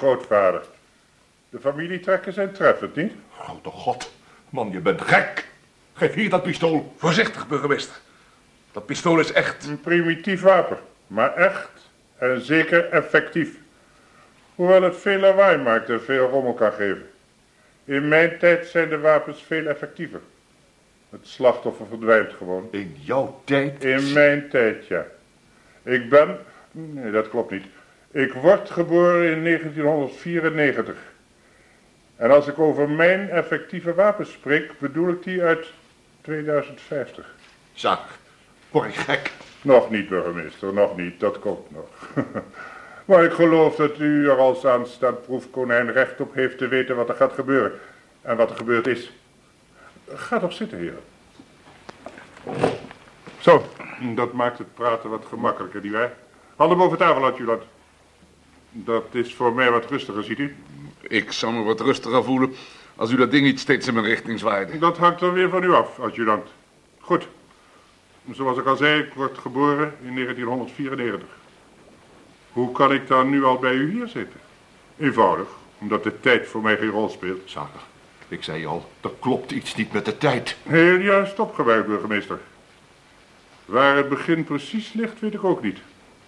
mijn grootvader. De familietrekken zijn treffend, niet? Grote god. Man, je bent gek. Geef hier dat pistool. Voorzichtig, burgemeester. Dat pistool is echt. Een primitief wapen, maar echt en zeker effectief. Hoewel het veel lawaai maakt en veel rommel kan geven. In mijn tijd zijn de wapens veel effectiever. Het slachtoffer verdwijnt gewoon. In jouw tijd? In mijn tijd, ja. Ik ben... Nee, dat klopt niet. Ik word geboren in 1994. En als ik over mijn effectieve wapens spreek, bedoel ik die uit 2050. Zak, word ik gek? Nog niet, burgemeester, nog niet. Dat komt nog. maar ik geloof dat u er als aanstaand proefkonijn recht op heeft te weten wat er gaat gebeuren. En wat er gebeurd is. Ga toch zitten, heren. Zo, dat maakt het praten wat gemakkelijker, nietwaar? Handen boven tafel, adjutant. Dat is voor mij wat rustiger, ziet u? Ik zou me wat rustiger voelen als u dat ding niet steeds in mijn richting zwaaide. Dat hangt dan weer van u af, adjutant. Goed. Zoals ik al zei, ik word geboren in 1994. Hoe kan ik dan nu al bij u hier zitten? Eenvoudig, omdat de tijd voor mij geen rol speelt. Zaken, ik zei al, er klopt iets niet met de tijd. Heel juist opgewerkt, burgemeester. Waar het begin precies ligt, weet ik ook niet.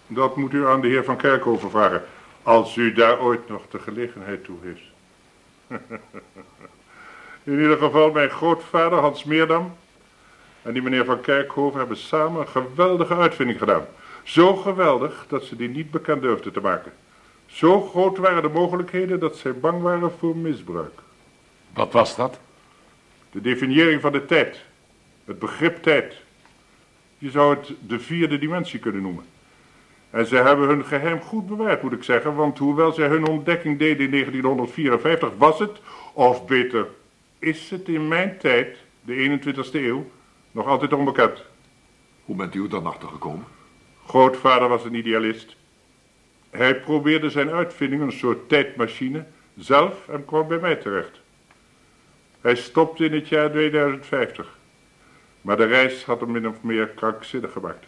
Dat moet u aan de heer van Kerkhoven vragen, als u daar ooit nog de gelegenheid toe heeft. In ieder geval, mijn grootvader Hans Meerdam en die meneer van Kerkhoven hebben samen een geweldige uitvinding gedaan. Zo geweldig dat ze die niet bekend durfden te maken. Zo groot waren de mogelijkheden dat zij bang waren voor misbruik. Wat was dat? De definiëring van de tijd. Het begrip tijd. Je zou het de vierde dimensie kunnen noemen. En ze hebben hun geheim goed bewaard, moet ik zeggen, want hoewel zij hun ontdekking deden in 1954, was het, of beter, is het in mijn tijd, de 21ste eeuw, nog altijd onbekend. Hoe bent u er dan achter gekomen? Grootvader was een idealist. Hij probeerde zijn uitvinding, een soort tijdmachine, zelf en kwam bij mij terecht. Hij stopte in het jaar 2050. Maar de reis had hem min of meer krankzinnig gemaakt.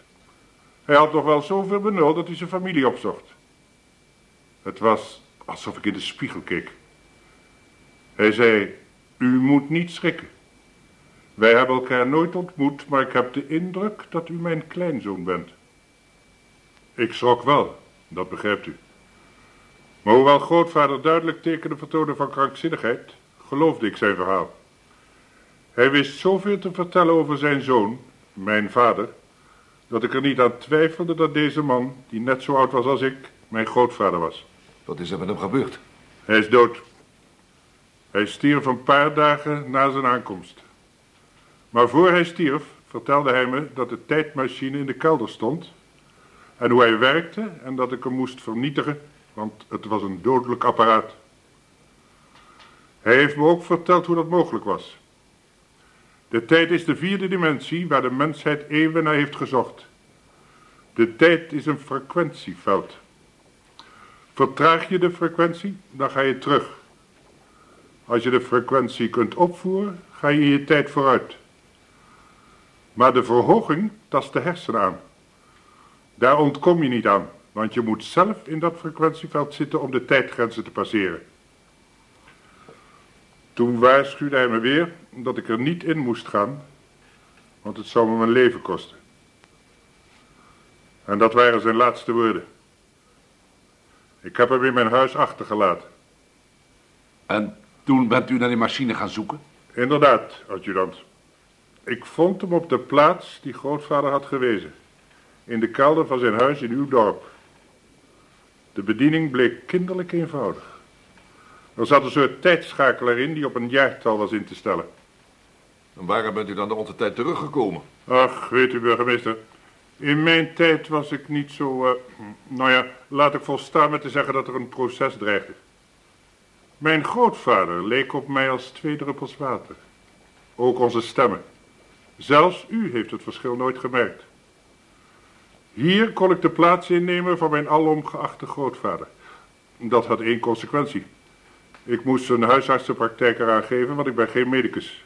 Hij had nog wel zoveel benul dat hij zijn familie opzocht. Het was alsof ik in de spiegel keek. Hij zei, u moet niet schrikken. Wij hebben elkaar nooit ontmoet, maar ik heb de indruk dat u mijn kleinzoon bent. Ik schrok wel, dat begrijpt u. Maar hoewel grootvader duidelijk tekenen vertoonde van krankzinnigheid, geloofde ik zijn verhaal. Hij wist zoveel te vertellen over zijn zoon, mijn vader, dat ik er niet aan twijfelde dat deze man, die net zo oud was als ik, mijn grootvader was. Wat is er met hem gebeurd? Hij is dood. Hij stierf een paar dagen na zijn aankomst. Maar voor hij stierf vertelde hij me dat de tijdmachine in de kelder stond en hoe hij werkte en dat ik hem moest vernietigen, want het was een dodelijk apparaat. Hij heeft me ook verteld hoe dat mogelijk was. De tijd is de vierde dimensie waar de mensheid eeuwen naar heeft gezocht. De tijd is een frequentieveld. Vertraag je de frequentie, dan ga je terug. Als je de frequentie kunt opvoeren, ga je je tijd vooruit. Maar de verhoging tast de hersenen aan. Daar ontkom je niet aan, want je moet zelf in dat frequentieveld zitten om de tijdgrenzen te passeren. Toen waarschuwde hij me weer dat ik er niet in moest gaan, want het zou me mijn leven kosten. En dat waren zijn laatste woorden. Ik heb hem in mijn huis achtergelaten. En toen bent u naar die machine gaan zoeken? Inderdaad, adjudant. Ik vond hem op de plaats die grootvader had gewezen. In de kelder van zijn huis in uw dorp. De bediening bleek kinderlijk eenvoudig. Er zat een soort tijdschakelaar in die op een jaartal was in te stellen. En waarom bent u dan de onze tijd teruggekomen? Ach, weet u burgemeester, in mijn tijd was ik niet zo, uh, nou ja, laat ik volstaan met te zeggen dat er een proces dreigde. Mijn grootvader leek op mij als twee druppels water. Ook onze stemmen. Zelfs u heeft het verschil nooit gemerkt. Hier kon ik de plaats innemen van mijn alomgeachte grootvader. Dat had één consequentie. Ik moest een huisartsenpraktijk eraan geven, want ik ben geen medicus.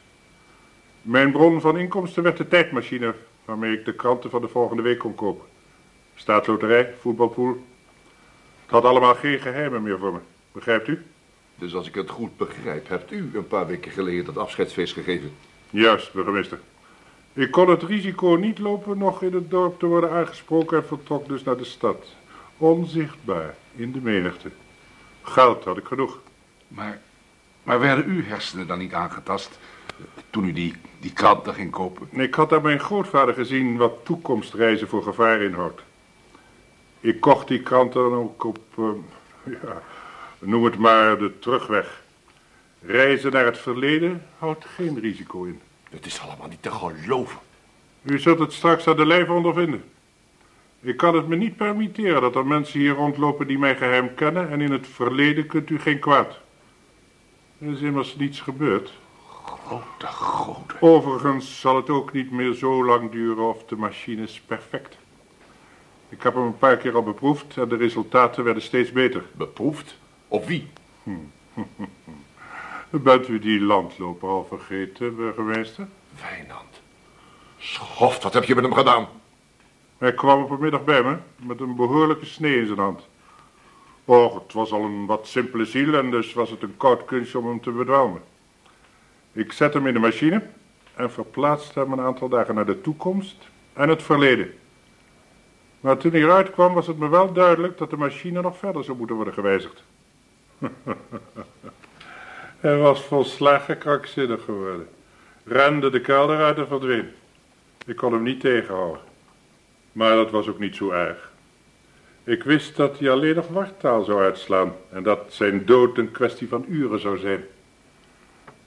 Mijn bron van inkomsten werd de tijdmachine waarmee ik de kranten van de volgende week kon kopen. staatsloterij, voetbalpool. Het had allemaal geen geheimen meer voor me. Begrijpt u? Dus als ik het goed begrijp, hebt u een paar weken geleden dat afscheidsfeest gegeven? Juist, burgemeester. Ik kon het risico niet lopen nog in het dorp te worden aangesproken en vertrok dus naar de stad. Onzichtbaar, in de menigte. Geld had ik genoeg. Maar, maar werden uw hersenen dan niet aangetast toen u die, die kranten ging kopen? Ik had aan mijn grootvader gezien wat toekomstreizen voor gevaar inhoudt. Ik kocht die kranten dan ook op, eh, ja, noem het maar de terugweg. Reizen naar het verleden houdt geen risico in. Het is allemaal niet te geloven. U zult het straks aan de lijf ondervinden. Ik kan het me niet permitteren dat er mensen hier rondlopen die mijn geheim kennen en in het verleden kunt u geen kwaad. Er is immers niets gebeurd. Grote, grote. Overigens zal het ook niet meer zo lang duren of de machine is perfect. Ik heb hem een paar keer al beproefd en de resultaten werden steeds beter. Beproefd? Op wie? Bent u die landloper al vergeten, burgemeester? Wijnand. Schoft, wat heb je met hem gedaan? Hij kwam op een middag bij me met een behoorlijke snee in zijn hand. Och, het was al een wat simpele ziel en dus was het een koud kunstje om hem te bedwelmen. Ik zette hem in de machine en verplaatste hem een aantal dagen naar de toekomst en het verleden. Maar toen hij eruit kwam was het me wel duidelijk dat de machine nog verder zou moeten worden gewijzigd. hij was volslagen krankzinnig geworden. Rende de kelder uit en verdween. Ik kon hem niet tegenhouden. Maar dat was ook niet zo erg. Ik wist dat hij alleen nog wartaal zou uitslaan en dat zijn dood een kwestie van uren zou zijn.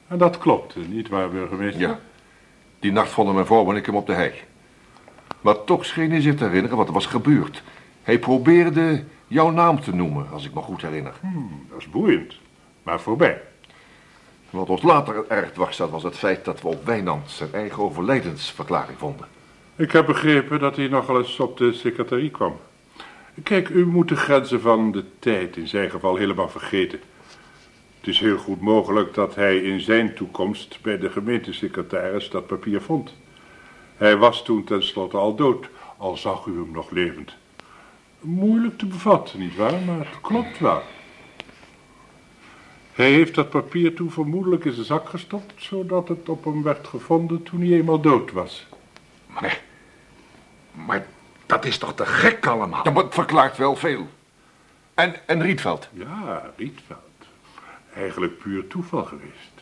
En dat klopte, niet waar, burgemeester? Ja. Die nacht vonden mijn vrouw en ik hem op de hei. Maar toch scheen hij zich te herinneren wat er was gebeurd. Hij probeerde jouw naam te noemen, als ik me goed herinner. Hmm, dat is boeiend, maar voorbij. Wat ons later erg dwars zat, was het feit dat we op Wijnand zijn eigen overlijdensverklaring vonden. Ik heb begrepen dat hij nogal eens op de secretarie kwam. Kijk, u moet de grenzen van de tijd in zijn geval helemaal vergeten. Het is heel goed mogelijk dat hij in zijn toekomst bij de gemeentesecretaris dat papier vond. Hij was toen tenslotte al dood, al zag u hem nog levend. Moeilijk te bevatten, nietwaar, maar het klopt wel. Hij heeft dat papier toen vermoedelijk in zijn zak gestopt, zodat het op hem werd gevonden toen hij eenmaal dood was. Maar, maar dat is toch te gek allemaal? Het verklaart wel veel. En, en Rietveld? Ja, Rietveld. Eigenlijk puur toeval geweest.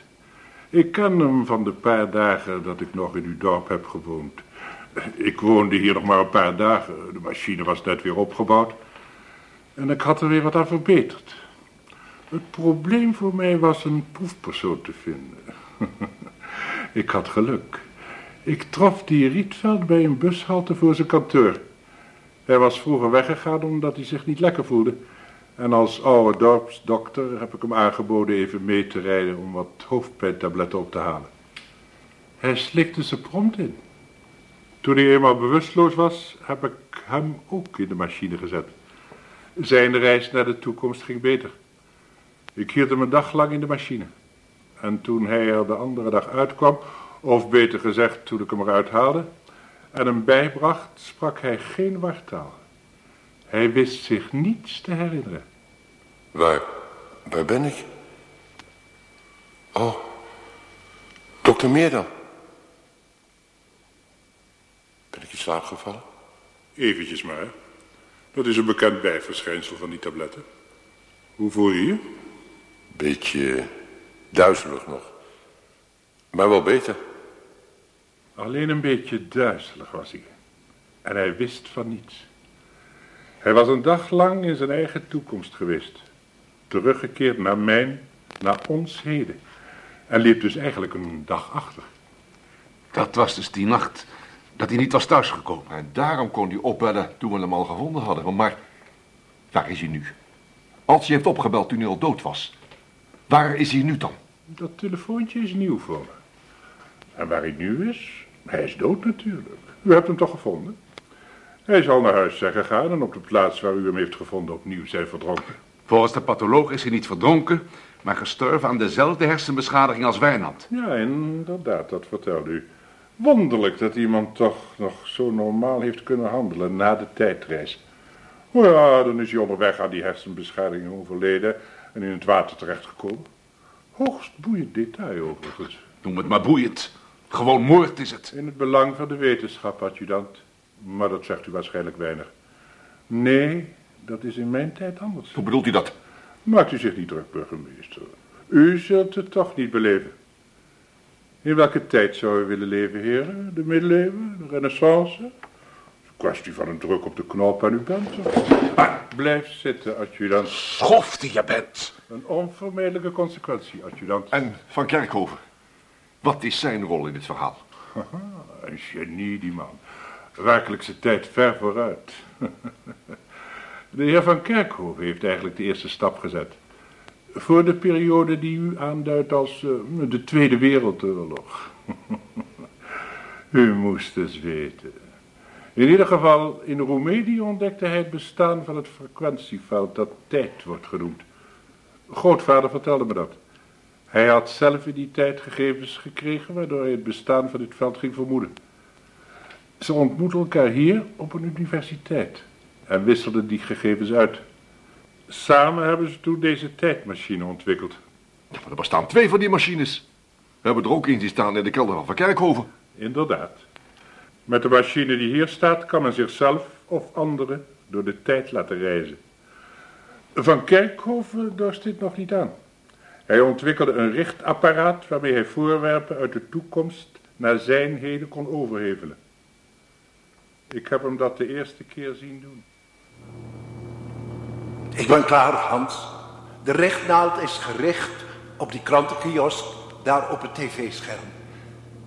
Ik ken hem van de paar dagen dat ik nog in uw dorp heb gewoond. Ik woonde hier nog maar een paar dagen. De machine was net weer opgebouwd. En ik had er weer wat aan verbeterd. Het probleem voor mij was een proefpersoon te vinden. ik had geluk. Ik trof die Rietveld bij een bushalte voor zijn kantoor. Hij was vroeger weggegaan omdat hij zich niet lekker voelde. En als oude dorpsdokter heb ik hem aangeboden even mee te rijden om wat hoofdpijntabletten op te halen. Hij slikte ze prompt in. Toen hij eenmaal bewusteloos was, heb ik hem ook in de machine gezet. Zijn reis naar de toekomst ging beter. Ik hield hem een dag lang in de machine. En toen hij er de andere dag uitkwam, of beter gezegd toen ik hem eruit haalde, en hem bijbracht, sprak hij geen wartaal. Hij wist zich niets te herinneren. Waar, waar ben ik? Oh, dokter Meerdam. Ben ik in slaap gevallen? Eventjes maar. Dat is een bekend bijverschijnsel van die tabletten. Hoe voel je je? Beetje duizelig nog. Maar wel beter. Alleen een beetje duizelig was hij. En hij wist van niets. Hij was een dag lang in zijn eigen toekomst geweest. Teruggekeerd naar mijn, naar ons heden. En liep dus eigenlijk een dag achter. Dat was dus die nacht dat hij niet was thuisgekomen. En daarom kon hij opbellen toen we hem al gevonden hadden. Maar waar is hij nu? Als hij heeft opgebeld toen hij al dood was. Waar is hij nu dan? Dat telefoontje is nieuw voor me. En waar hij nu is? Hij is dood natuurlijk. U hebt hem toch gevonden? Hij zal naar huis zijn gegaan en op de plaats waar u hem heeft gevonden opnieuw zijn verdronken. Volgens de patholoog is hij niet verdronken, maar gestorven aan dezelfde hersenbeschadiging als Wijnand. Ja, inderdaad, dat vertelde u. Wonderlijk dat iemand toch nog zo normaal heeft kunnen handelen na de tijdreis. Nou ja, dan is hij onderweg aan die hersenbeschadiging overleden en in het water terechtgekomen. Hoogst boeiend detail overigens. Noem het maar boeiend. Gewoon moord is het. In het belang van de wetenschap, adjudant. Maar dat zegt u waarschijnlijk weinig. Nee, dat is in mijn tijd anders. Hoe bedoelt u dat? Maakt u zich niet druk, burgemeester. U zult het toch niet beleven. In welke tijd zou u willen leven, heren? De middeleeuwen? De renaissance? Een kwestie van een druk op de knop en u bent. Ah, blijf zitten, adjudant. Schof die je bent. Een onvermijdelijke consequentie, adjudant. En Van Kerkhoven. Wat is zijn rol in dit verhaal? Een genie, die man. Werkelijk zijn tijd ver vooruit. De heer van Kerkhoven heeft eigenlijk de eerste stap gezet. Voor de periode die u aanduidt als eh, de Tweede Wereldoorlog. u moest eens weten. In ieder geval, in Roemenië ontdekte hij het bestaan van het frequentieveld dat tijd wordt genoemd. Grootvader vertelde me dat. Hij had zelf in die tijd gegevens gekregen waardoor hij het bestaan van dit veld ging vermoeden. Ze ontmoetten elkaar hier op een universiteit en wisselden die gegevens uit. Samen hebben ze toen deze tijdmachine ontwikkeld. Ja, maar er bestaan twee van die machines. We hebben er ook eentje staan in de kelder van Van Kerkhoven. Inderdaad. Met de machine die hier staat kan men zichzelf of anderen door de tijd laten reizen. Van Kerkhoven dorst dit nog niet aan. Hij ontwikkelde een richtapparaat waarmee hij voorwerpen uit de toekomst naar zijn heden kon overhevelen. Ik heb hem dat de eerste keer zien doen. Ik ben klaar, Hans. De rechtnaald is gericht op die krantenkiosk daar op het tv-scherm.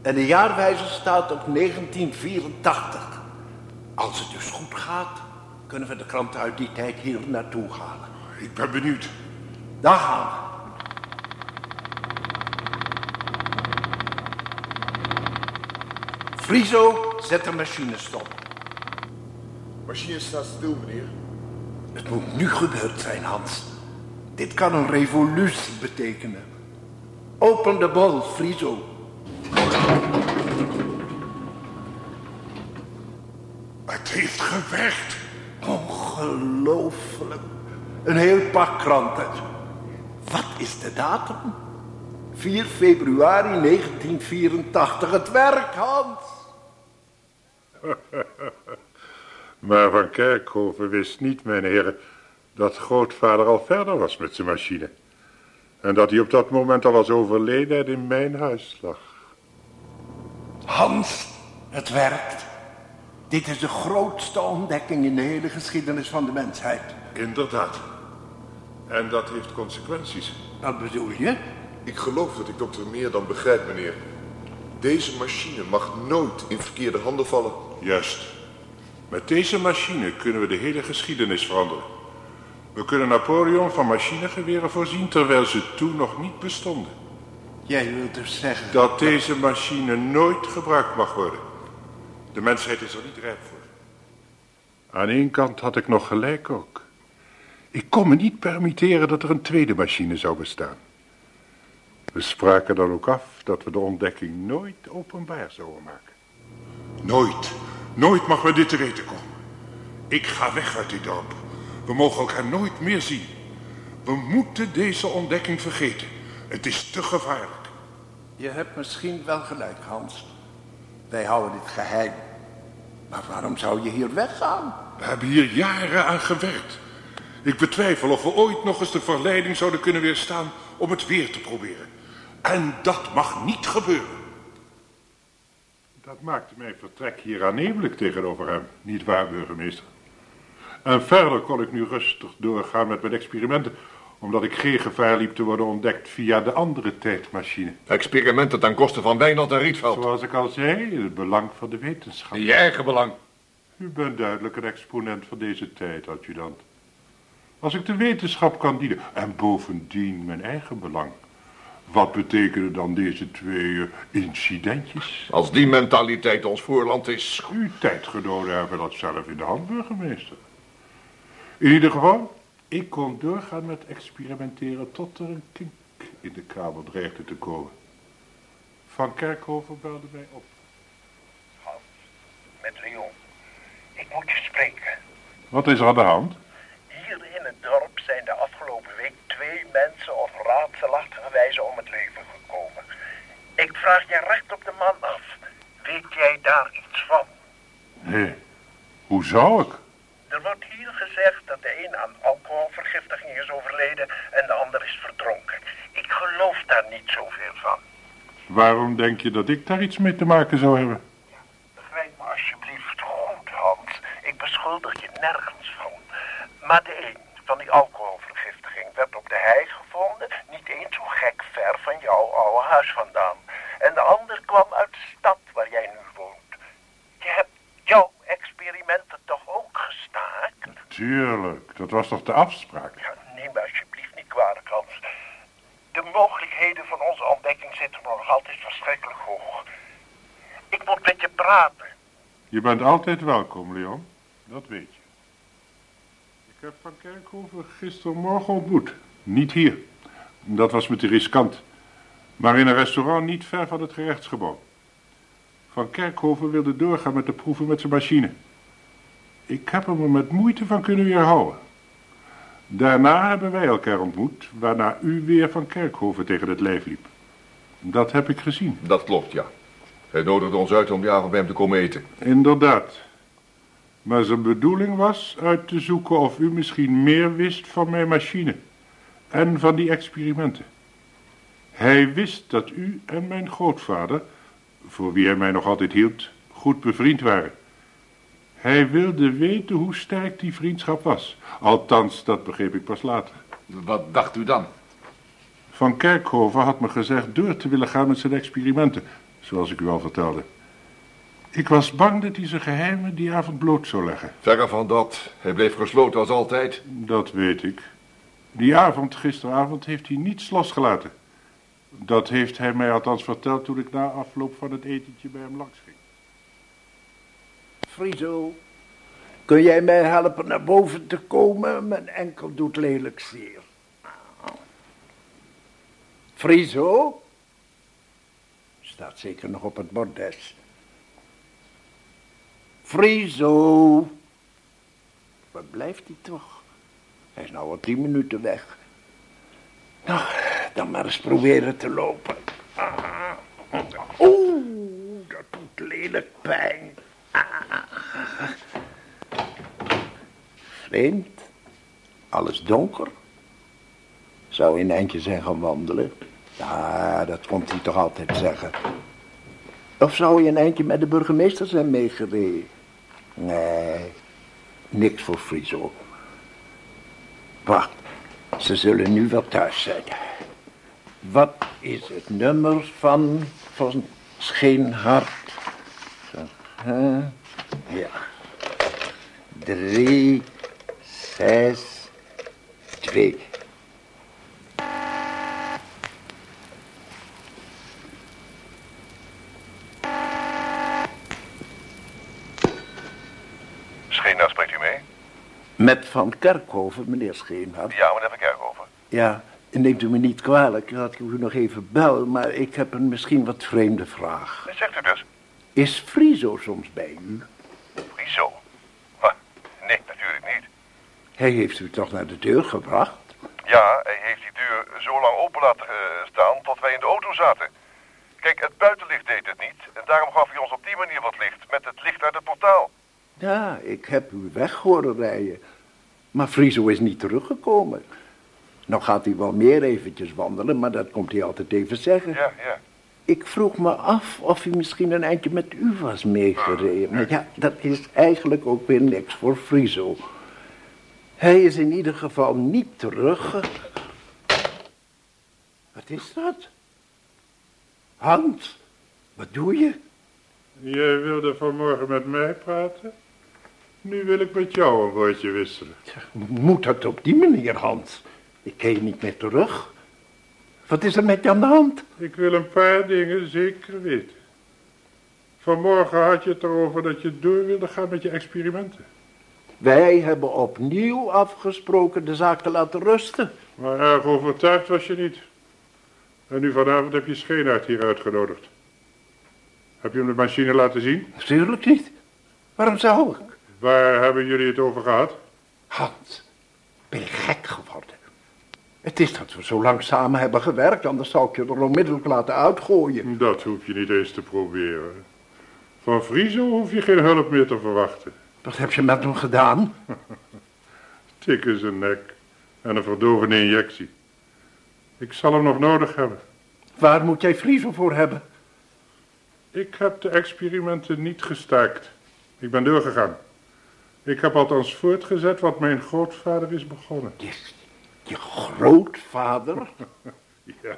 En de jaarwijzer staat op 1984. Als het dus goed gaat, kunnen we de kranten uit die tijd hier naartoe halen. Ik ben benieuwd. Daar gaan we. Friso, zet de machine stop. Machine staat stil, meneer. Het moet nu gebeurd zijn, Hans. Dit kan een revolutie betekenen. Open de bol, Friso. Het heeft gewerkt. Ongelooflijk. Een heel pak kranten. Wat is de datum? 4 februari 1984. Het werkt, Hans. Maar Van Kerkhoven wist niet, mijn heren, dat grootvader al verder was met zijn machine. En dat hij op dat moment al was overleden en in mijn huis lag. Hans, het werkt. Dit is de grootste ontdekking in de hele geschiedenis van de mensheid. Inderdaad. En dat heeft consequenties. Wat bedoel je? Ik geloof dat ik dokter meer dan begrijp, meneer. Deze machine mag nooit in verkeerde handen vallen. Juist. Met deze machine kunnen we de hele geschiedenis veranderen. We kunnen Napoleon van machinegeweren voorzien terwijl ze toen nog niet bestonden. Jij wilt dus zeggen... Dat deze machine nooit gebruikt mag worden. De mensheid is er niet rijp voor. Aan één kant had ik nog gelijk ook. Ik kon me niet permitteren dat er een tweede machine zou bestaan. We spraken dan ook af dat we de ontdekking nooit openbaar zouden maken. Nooit, nooit mag me dit te weten komen. Ik ga weg uit dit dorp. We mogen elkaar nooit meer zien. We moeten deze ontdekking vergeten. Het is te gevaarlijk. Je hebt misschien wel gelijk, Hans. Wij houden dit geheim. Maar waarom zou je hier weggaan? We hebben hier jaren aan gewerkt. Ik betwijfel of we ooit nog eens de verleiding zouden kunnen weerstaan om het weer te proberen. En dat mag niet gebeuren. Dat maakte mijn vertrek hier aannemelijk tegenover hem, niet waar, burgemeester? En verder kon ik nu rustig doorgaan met mijn experimenten, omdat ik geen gevaar liep te worden ontdekt via de andere tijdmachine. Experimenten ten koste van Wijnand en Rietveld. Zoals ik al zei, in het belang van de wetenschap. In je eigen belang. U bent duidelijk een exponent van deze tijd, adjudant. Als ik de wetenschap kan dienen, en bovendien mijn eigen belang. Wat betekenen dan deze twee eh, incidentjes? Als die mentaliteit ons voorland is... Uw tijdgenoten hebben dat zelf in de hand, burgemeester. In ieder geval, ik kon doorgaan met experimenteren tot er een kink in de kabel dreigde te komen. Van Kerkhoven belde mij op. Hans, met Leon. Ik moet je spreken. Wat is er aan de hand? Twee mensen op raadselachtige wijze om het leven gekomen. Ik vraag je recht op de man af. Weet jij daar iets van? Nee. Hoe zou ik? Er wordt hier gezegd dat de een aan alcoholvergiftiging is overleden en de ander is verdronken. Ik geloof daar niet zoveel van. Waarom denk je dat ik daar iets mee te maken zou hebben? Begrijp me alsjeblieft goed, Hans. Ik beschuldig je nergens van. Maar de een van die alcoholvergiftiging werd op de hei gevonden, niet eens zo gek ver van jouw oude huis vandaan. En de ander kwam uit de stad waar jij nu woont. Je hebt jouw experimenten toch ook gestaakt? Tuurlijk, dat was toch de afspraak? Ja, neem me alsjeblieft niet kwalijk, Hans. De mogelijkheden van onze ontdekking zitten nog altijd verschrikkelijk hoog. Ik moet met je praten. Je bent altijd welkom, Leon. Dat weet je. Ik heb Van Kerkhoven gistermorgen ontmoet. Niet hier. Dat was me te riskant. Maar in een restaurant niet ver van het gerechtsgebouw. Van Kerkhoven wilde doorgaan met de proeven met zijn machine. Ik heb hem er met moeite van kunnen weerhouden. Daarna hebben wij elkaar ontmoet, waarna u weer van Kerkhoven tegen het lijf liep. Dat heb ik gezien. Dat klopt, ja. Hij nodigde ons uit om die avond bij hem te komen eten. Inderdaad. Maar zijn bedoeling was uit te zoeken of u misschien meer wist van mijn machine en van die experimenten. Hij wist dat u en mijn grootvader, voor wie hij mij nog altijd hield, goed bevriend waren. Hij wilde weten hoe sterk die vriendschap was. Althans, dat begreep ik pas later. Wat dacht u dan? Van Kerkhoven had me gezegd door te willen gaan met zijn experimenten, zoals ik u al vertelde. Ik was bang dat hij zijn geheimen die avond bloot zou leggen. Verre van dat. Hij bleef gesloten als altijd. Dat weet ik. Die avond, gisteravond, heeft hij niets losgelaten. Dat heeft hij mij althans verteld toen ik na afloop van het etentje bij hem langs ging. Friso, kun jij mij helpen naar boven te komen? Mijn enkel doet lelijk zeer. Friso? Staat zeker nog op het bordes. Friso. Waar blijft hij toch? Hij is nou al tien minuten weg. Nou, dan maar eens proberen te lopen. Oeh, dat doet lelijk pijn. Vreemd. Alles donker. Zou een eindje zijn gaan wandelen? Ja, dat komt hij toch altijd zeggen. Of zou hij een eindje met de burgemeester zijn meegereden? Nee, niks voor Friso. Wacht, ze zullen nu wel thuis zijn. Wat is het nummer van, van Scheenhart? Ja. Drie, zes, twee. Scheenaar, spreekt u mee? Met Van Kerkhoven, meneer Scheenhart. Ja, meneer Van Kerkhoven. Ja, neemt u me niet kwalijk dat ik u nog even bel, maar ik heb een misschien wat vreemde vraag. Dat zegt u dus. Is Friso soms bij u? Friso? Nee, natuurlijk niet. Hij heeft u toch naar de deur gebracht? Ja, hij heeft die deur zo lang open laten eh, staan tot wij in de auto zaten. Kijk, het buitenlicht deed het niet. En daarom gaf hij ons op die manier wat licht. Met het licht uit het portaal. Ja, ik heb u weg horen rijden. Maar Friso is niet teruggekomen. Nou gaat hij wel meer eventjes wandelen, maar dat komt hij altijd even zeggen. Ja, ja. Ik vroeg me af of hij misschien een eindje met u was meegereden. Maar ja, dat is eigenlijk ook weer niks voor Friso. Hij is in ieder geval niet terug. Wat is dat? Hans, wat doe je? Jij wilde vanmorgen met mij praten? Nu wil ik met jou een woordje wisselen. Moet dat op die manier, Hans? Ik je niet meer terug. Wat is er met je aan de hand? Ik wil een paar dingen zeker weten. Vanmorgen had je het erover dat je door wilde gaan met je experimenten. Wij hebben opnieuw afgesproken de zaak te laten rusten. Maar erg overtuigd was je niet. En nu vanavond heb je Scheenaert hier uitgenodigd. Heb je hem de machine laten zien? Natuurlijk niet. Waarom zou ik? Waar hebben jullie het over gehad? Hans, ben je gek geworden? Het is dat we zo lang samen hebben gewerkt, anders zou ik je er onmiddellijk laten uitgooien. Dat hoef je niet eens te proberen. Van Frieso hoef je geen hulp meer te verwachten. Wat heb je met hem gedaan? Tik in zijn nek en een verdovende injectie. Ik zal hem nog nodig hebben. Waar moet jij Friese voor hebben? Ik heb de experimenten niet gestaakt. Ik ben doorgegaan. Ik heb althans voortgezet wat mijn grootvader is begonnen. Je, je grootvader? Ja,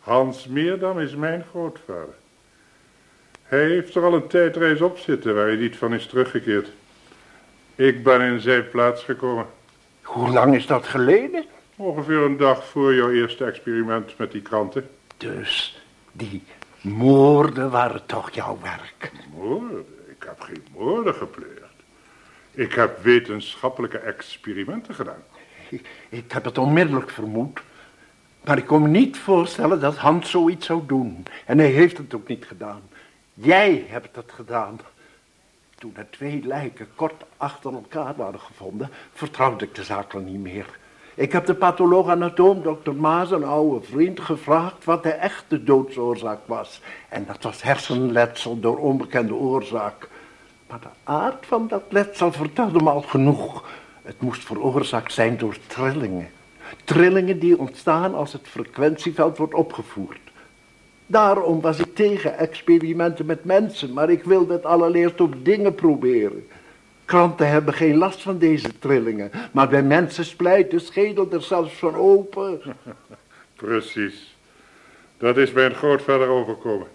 Hans Meerdam is mijn grootvader. Hij heeft er al een tijdreis op zitten waar hij niet van is teruggekeerd. Ik ben in zijn plaats gekomen. Hoe lang is dat geleden? Ongeveer een dag voor jouw eerste experiment met die kranten. Dus die moorden waren toch jouw werk? Moorden? Ik heb geen moorden gepleegd. Ik heb wetenschappelijke experimenten gedaan. Ik, heb het onmiddellijk vermoed. Maar ik kon me niet voorstellen dat Hans zoiets zou doen. En hij heeft het ook niet gedaan. Jij hebt het gedaan. Toen er twee lijken kort achter elkaar waren gevonden, vertrouwde ik de zaak niet meer. Ik heb de patholoog-anatoom, dokter Maas, een oude vriend, gevraagd wat de echte doodsoorzaak was. En dat was hersenletsel door onbekende oorzaak. Maar de aard van dat letsel vertelde me al genoeg. Het moest veroorzaakt zijn door trillingen. Trillingen die ontstaan als het frequentieveld wordt opgevoerd. Daarom was ik tegen experimenten met mensen, maar ik wilde het allereerst op dingen proberen. Kranten hebben geen last van deze trillingen, maar bij mensen splijt de schedel er zelfs van open. Precies. Dat is mijn grootvader overkomen.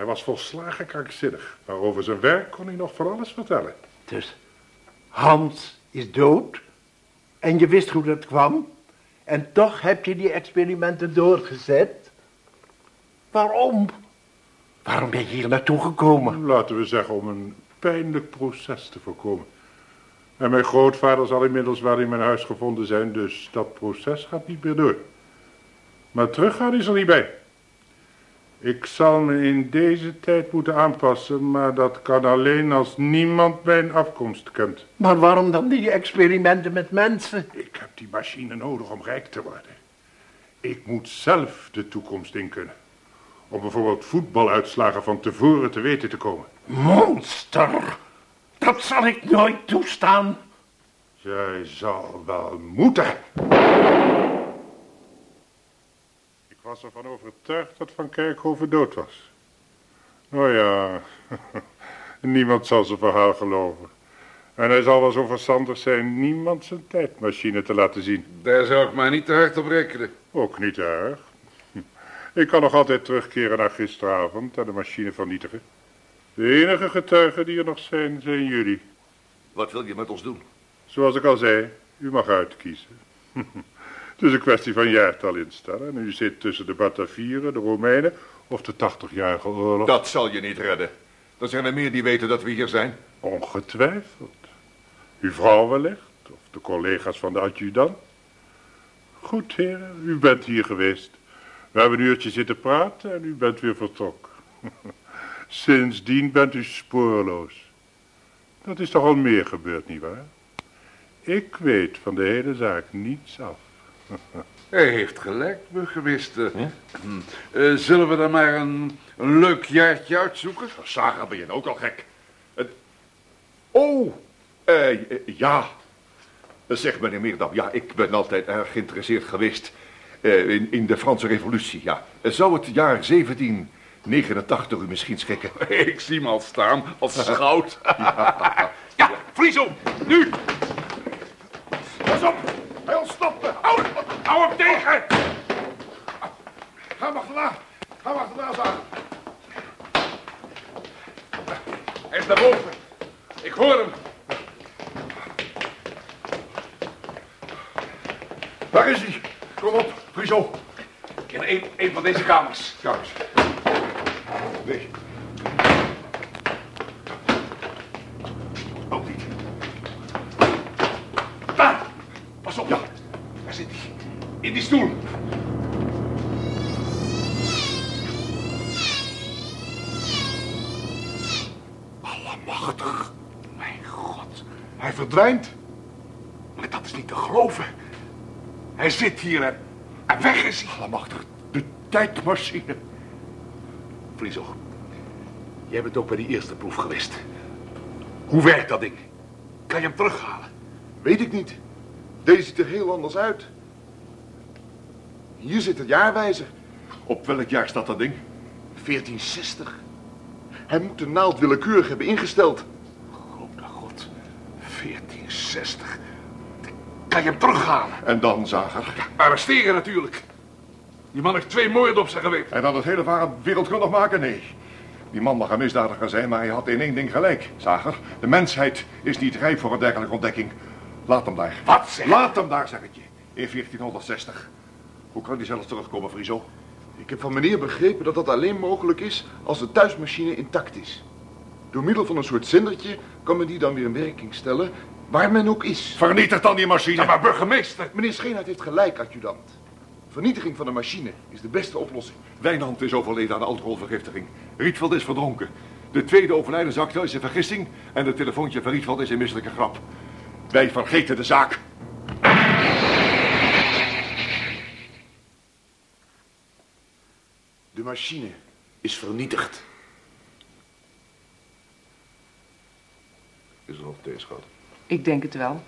Hij was volslagen krankzinnig, maar over zijn werk kon hij nog van alles vertellen. Dus Hans is dood en je wist hoe dat kwam en toch heb je die experimenten doorgezet. Waarom? Waarom ben je hier naartoe gekomen? Laten we zeggen om een pijnlijk proces te voorkomen. En mijn grootvader zal inmiddels wel in mijn huis gevonden zijn, dus dat proces gaat niet meer door. Maar teruggaan is er niet bij. Ik zal me in deze tijd moeten aanpassen, maar dat kan alleen als niemand mijn afkomst kent. Maar waarom dan die experimenten met mensen? Ik heb die machine nodig om rijk te worden. Ik moet zelf de toekomst in kunnen. Om bijvoorbeeld voetbaluitslagen van tevoren te weten te komen. Monster! Dat zal ik nooit toestaan. Jij zal wel moeten. Ik was ervan overtuigd dat Van Kerkhoven dood was. Nou ja, niemand zal zijn verhaal geloven. En hij zal wel zo verstandig zijn niemand zijn tijdmachine te laten zien. Daar zou ik maar niet te hard op rekenen. Ook niet erg. Ik kan nog altijd terugkeren naar gisteravond en de machine vernietigen. De enige getuigen die er nog zijn, zijn jullie. Wat wil je met ons doen? Zoals ik al zei, u mag uitkiezen. Het is een kwestie van jaartal instellen. En u zit tussen de Batavieren, de Romeinen of de 80-jarige oorlog. Dat zal je niet redden. Er zijn er meer die weten dat we hier zijn. Ongetwijfeld. Uw vrouw wellicht, of de collega's van de adjudant. Goed, heren, u bent hier geweest. We hebben een uurtje zitten praten en u bent weer vertrokken. Sindsdien bent u spoorloos. Dat is toch al meer gebeurd, nietwaar? Ik weet van de hele zaak niets af. Hij heeft gelijk, burgemeester. Hm. Eh, zullen we dan maar een, een leuk jaartje uitzoeken? Sarah, ben je ook al gek? Het... Oh, eh, eh, ja. Zeg meneer Meerdam, ja, ik ben altijd erg geïnteresseerd geweest eh, in, in de Franse revolutie, ja. Zou het jaar 1789 u misschien schikken? Ik zie hem al staan, als schout. Ja, ja Frieso, nu! Pas op, hij ontsnapt Hou, hou hem tegen! Ga hem achterna, ga hem achterna, Sarah. Hij is naar boven. Ik hoor hem. Waar is hij? Kom op, Frieso. In een, een van deze kamers. Nee. Ook verdwijnt. Maar dat is niet te geloven. Hij zit hier en, en weg is hij. Allemachtig, de tijdmachine. Friso, jij bent ook bij die eerste proef geweest. Hoe werkt dat ding? Kan je hem terughalen? Weet ik niet. Deze ziet er heel anders uit. Hier zit het jaarwijzer. Op welk jaar staat dat ding? 1460. Hij moet de naald willekeurig hebben ingesteld. Grote god, 1460. Kan je hem terughalen? En dan, Zager. Arresteren natuurlijk. Die man heeft twee moorden op zijn geweten. En dan het hele ware wereldkundig maken? Nee. Die man mag een misdadiger zijn, maar hij had in één ding gelijk. Zager, de mensheid is niet rijp voor een dergelijke ontdekking. Laat hem daar. Wat zeg? Laat hem daar, zeg ik je. In 1460. Hoe kan hij zelfs terugkomen, Friso? Ik heb van meneer begrepen dat dat alleen mogelijk is als de thuismachine intact is. Door middel van een soort zendertje kan men die dan weer in werking stellen, waar men ook is. Vernietig dan die machine. Ja, maar burgemeester. Meneer Scheenheid heeft gelijk, adjudant. Vernietiging van de machine is de beste oplossing. Wijnand is overleden aan alcoholvergiftiging. Rietveld is verdronken. De tweede overlijdensakte is een vergissing en het telefoontje van Rietveld is een misselijke grap. Wij vergeten de zaak. De machine is vernietigd. Is er nog thee, schat? Ik denk het wel.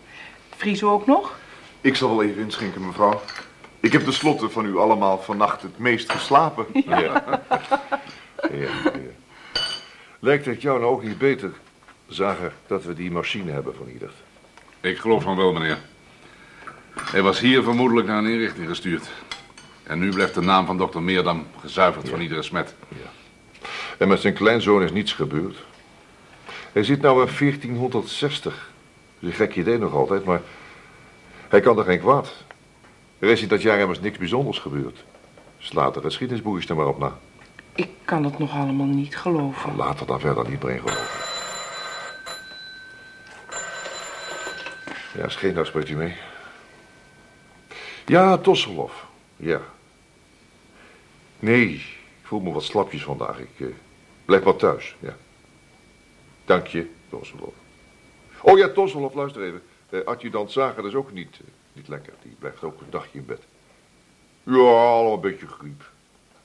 Friso ook nog? Ik zal wel even inschenken, mevrouw. Ik heb tenslotte van u allemaal vannacht het meest geslapen. Ja. ja, ja. Lijkt het jou nou ook niet beter, Zager, dat we die machine hebben vernietigd? Ik geloof van wel, meneer. Hij was hier vermoedelijk naar een inrichting gestuurd. En nu blijft de naam van dokter Meerdam gezuiverd van iedere smet. En met zijn kleinzoon is niets gebeurd. Hij zit nou in 1460. Is een gek idee nog altijd, maar hij kan er geen kwaad. Er is in dat jaar immers niks bijzonders gebeurd. Slaat de geschiedenisboekjes er maar op na. Ik kan het nog allemaal niet geloven. Later dan verder niet meer in geloven. Ja, Scheenhuis spreekt u mee. Ja, Tosselhof. Ja. Nee, ik voel me wat slapjes vandaag. Ik eh, blijf maar thuis, ja. Dank je, Tosselhof. Oh ja, Tosselhof, luister even. Uh, adjudant Zager is ook niet, eh, niet lekker. Die blijft ook een dagje in bed. Ja, al een beetje griep.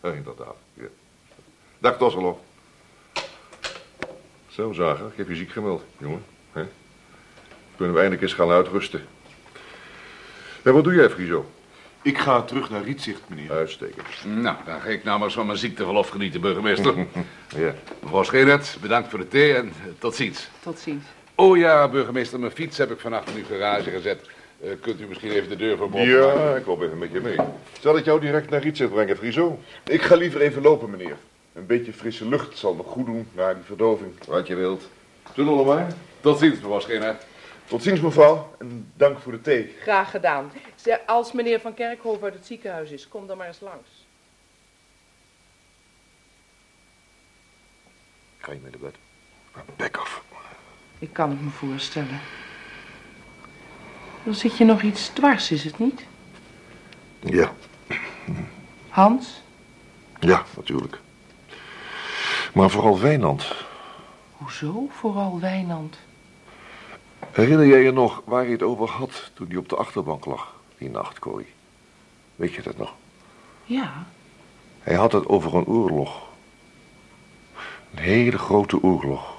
Ja, inderdaad, ja. Dag, Tosselhof. Zo, Zager, ik heb je ziek gemeld, jongen. Hè? Kunnen we eindelijk eens gaan uitrusten. En wat doe jij, Friso? Ik ga terug naar Rietzicht, meneer. Uitstekend. Nou, dan ga ik nou maar van mijn ziekteverlof genieten, burgemeester. Ja. Mevrouw Scheenert, bedankt voor de thee en eh, tot ziens. Tot ziens. Oh ja, burgemeester, mijn fiets heb ik vannacht in uw garage gezet. Eh, kunt u misschien even de deur voor me Ja, ik loop even met je mee. Zal ik jou direct naar Rietzicht brengen, Friso? Ik ga liever even lopen, meneer. Een beetje frisse lucht zal me goed doen na die verdoving. Wat je wilt. Zullen we maar? Tot ziens, mevrouw Scheenert. Tot ziens, mevrouw. En dank voor de thee. Graag gedaan. Als meneer Van Kerkhoven uit het ziekenhuis is, kom dan maar eens langs. Ga je mee naar bed? Af. Ik kan het me voorstellen. Dan zit je nog iets dwars, is het niet? Ja, Hans? ja, natuurlijk. Maar vooral Wijnand. Hoezo vooral Wijnand? Herinner jij je nog waar hij het over had toen hij op de achterbank lag, die nacht, Corrie? Weet je dat nog? Ja, Hij had het over een oorlog. Een hele grote oorlog.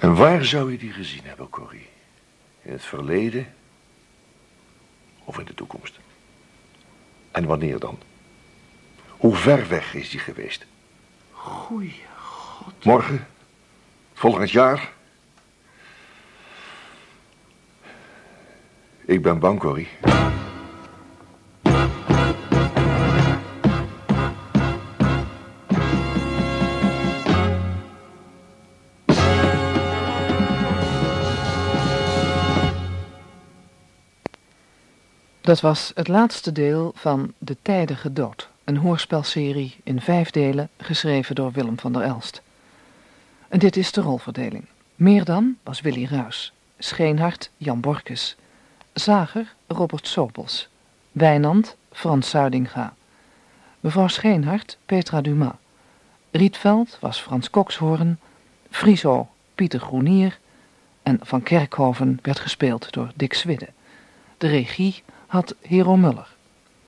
En waar zou je die gezien hebben, Corrie? In het verleden of in de toekomst? En wanneer dan? Hoe ver weg is die geweest? goeie god. Morgen? Volgend jaar? Ik ben bang, Corrie. Dat was het laatste deel van De Tijdige Dood, een hoorspelserie in vijf delen geschreven door Willem van der Elst. En dit is de rolverdeling. Meer dan was Willy Ruys, Scheenhart Jan Borkes, Zager Robert Sobels, Wijnand Frans Zuidinga, mevrouw Scheenhart Petra Dumas, Rietveld was Frans Kokshoorn, Friso Pieter Groenier, en Van Kerkhoven werd gespeeld door Dick Swidde. De regie had Hero Muller.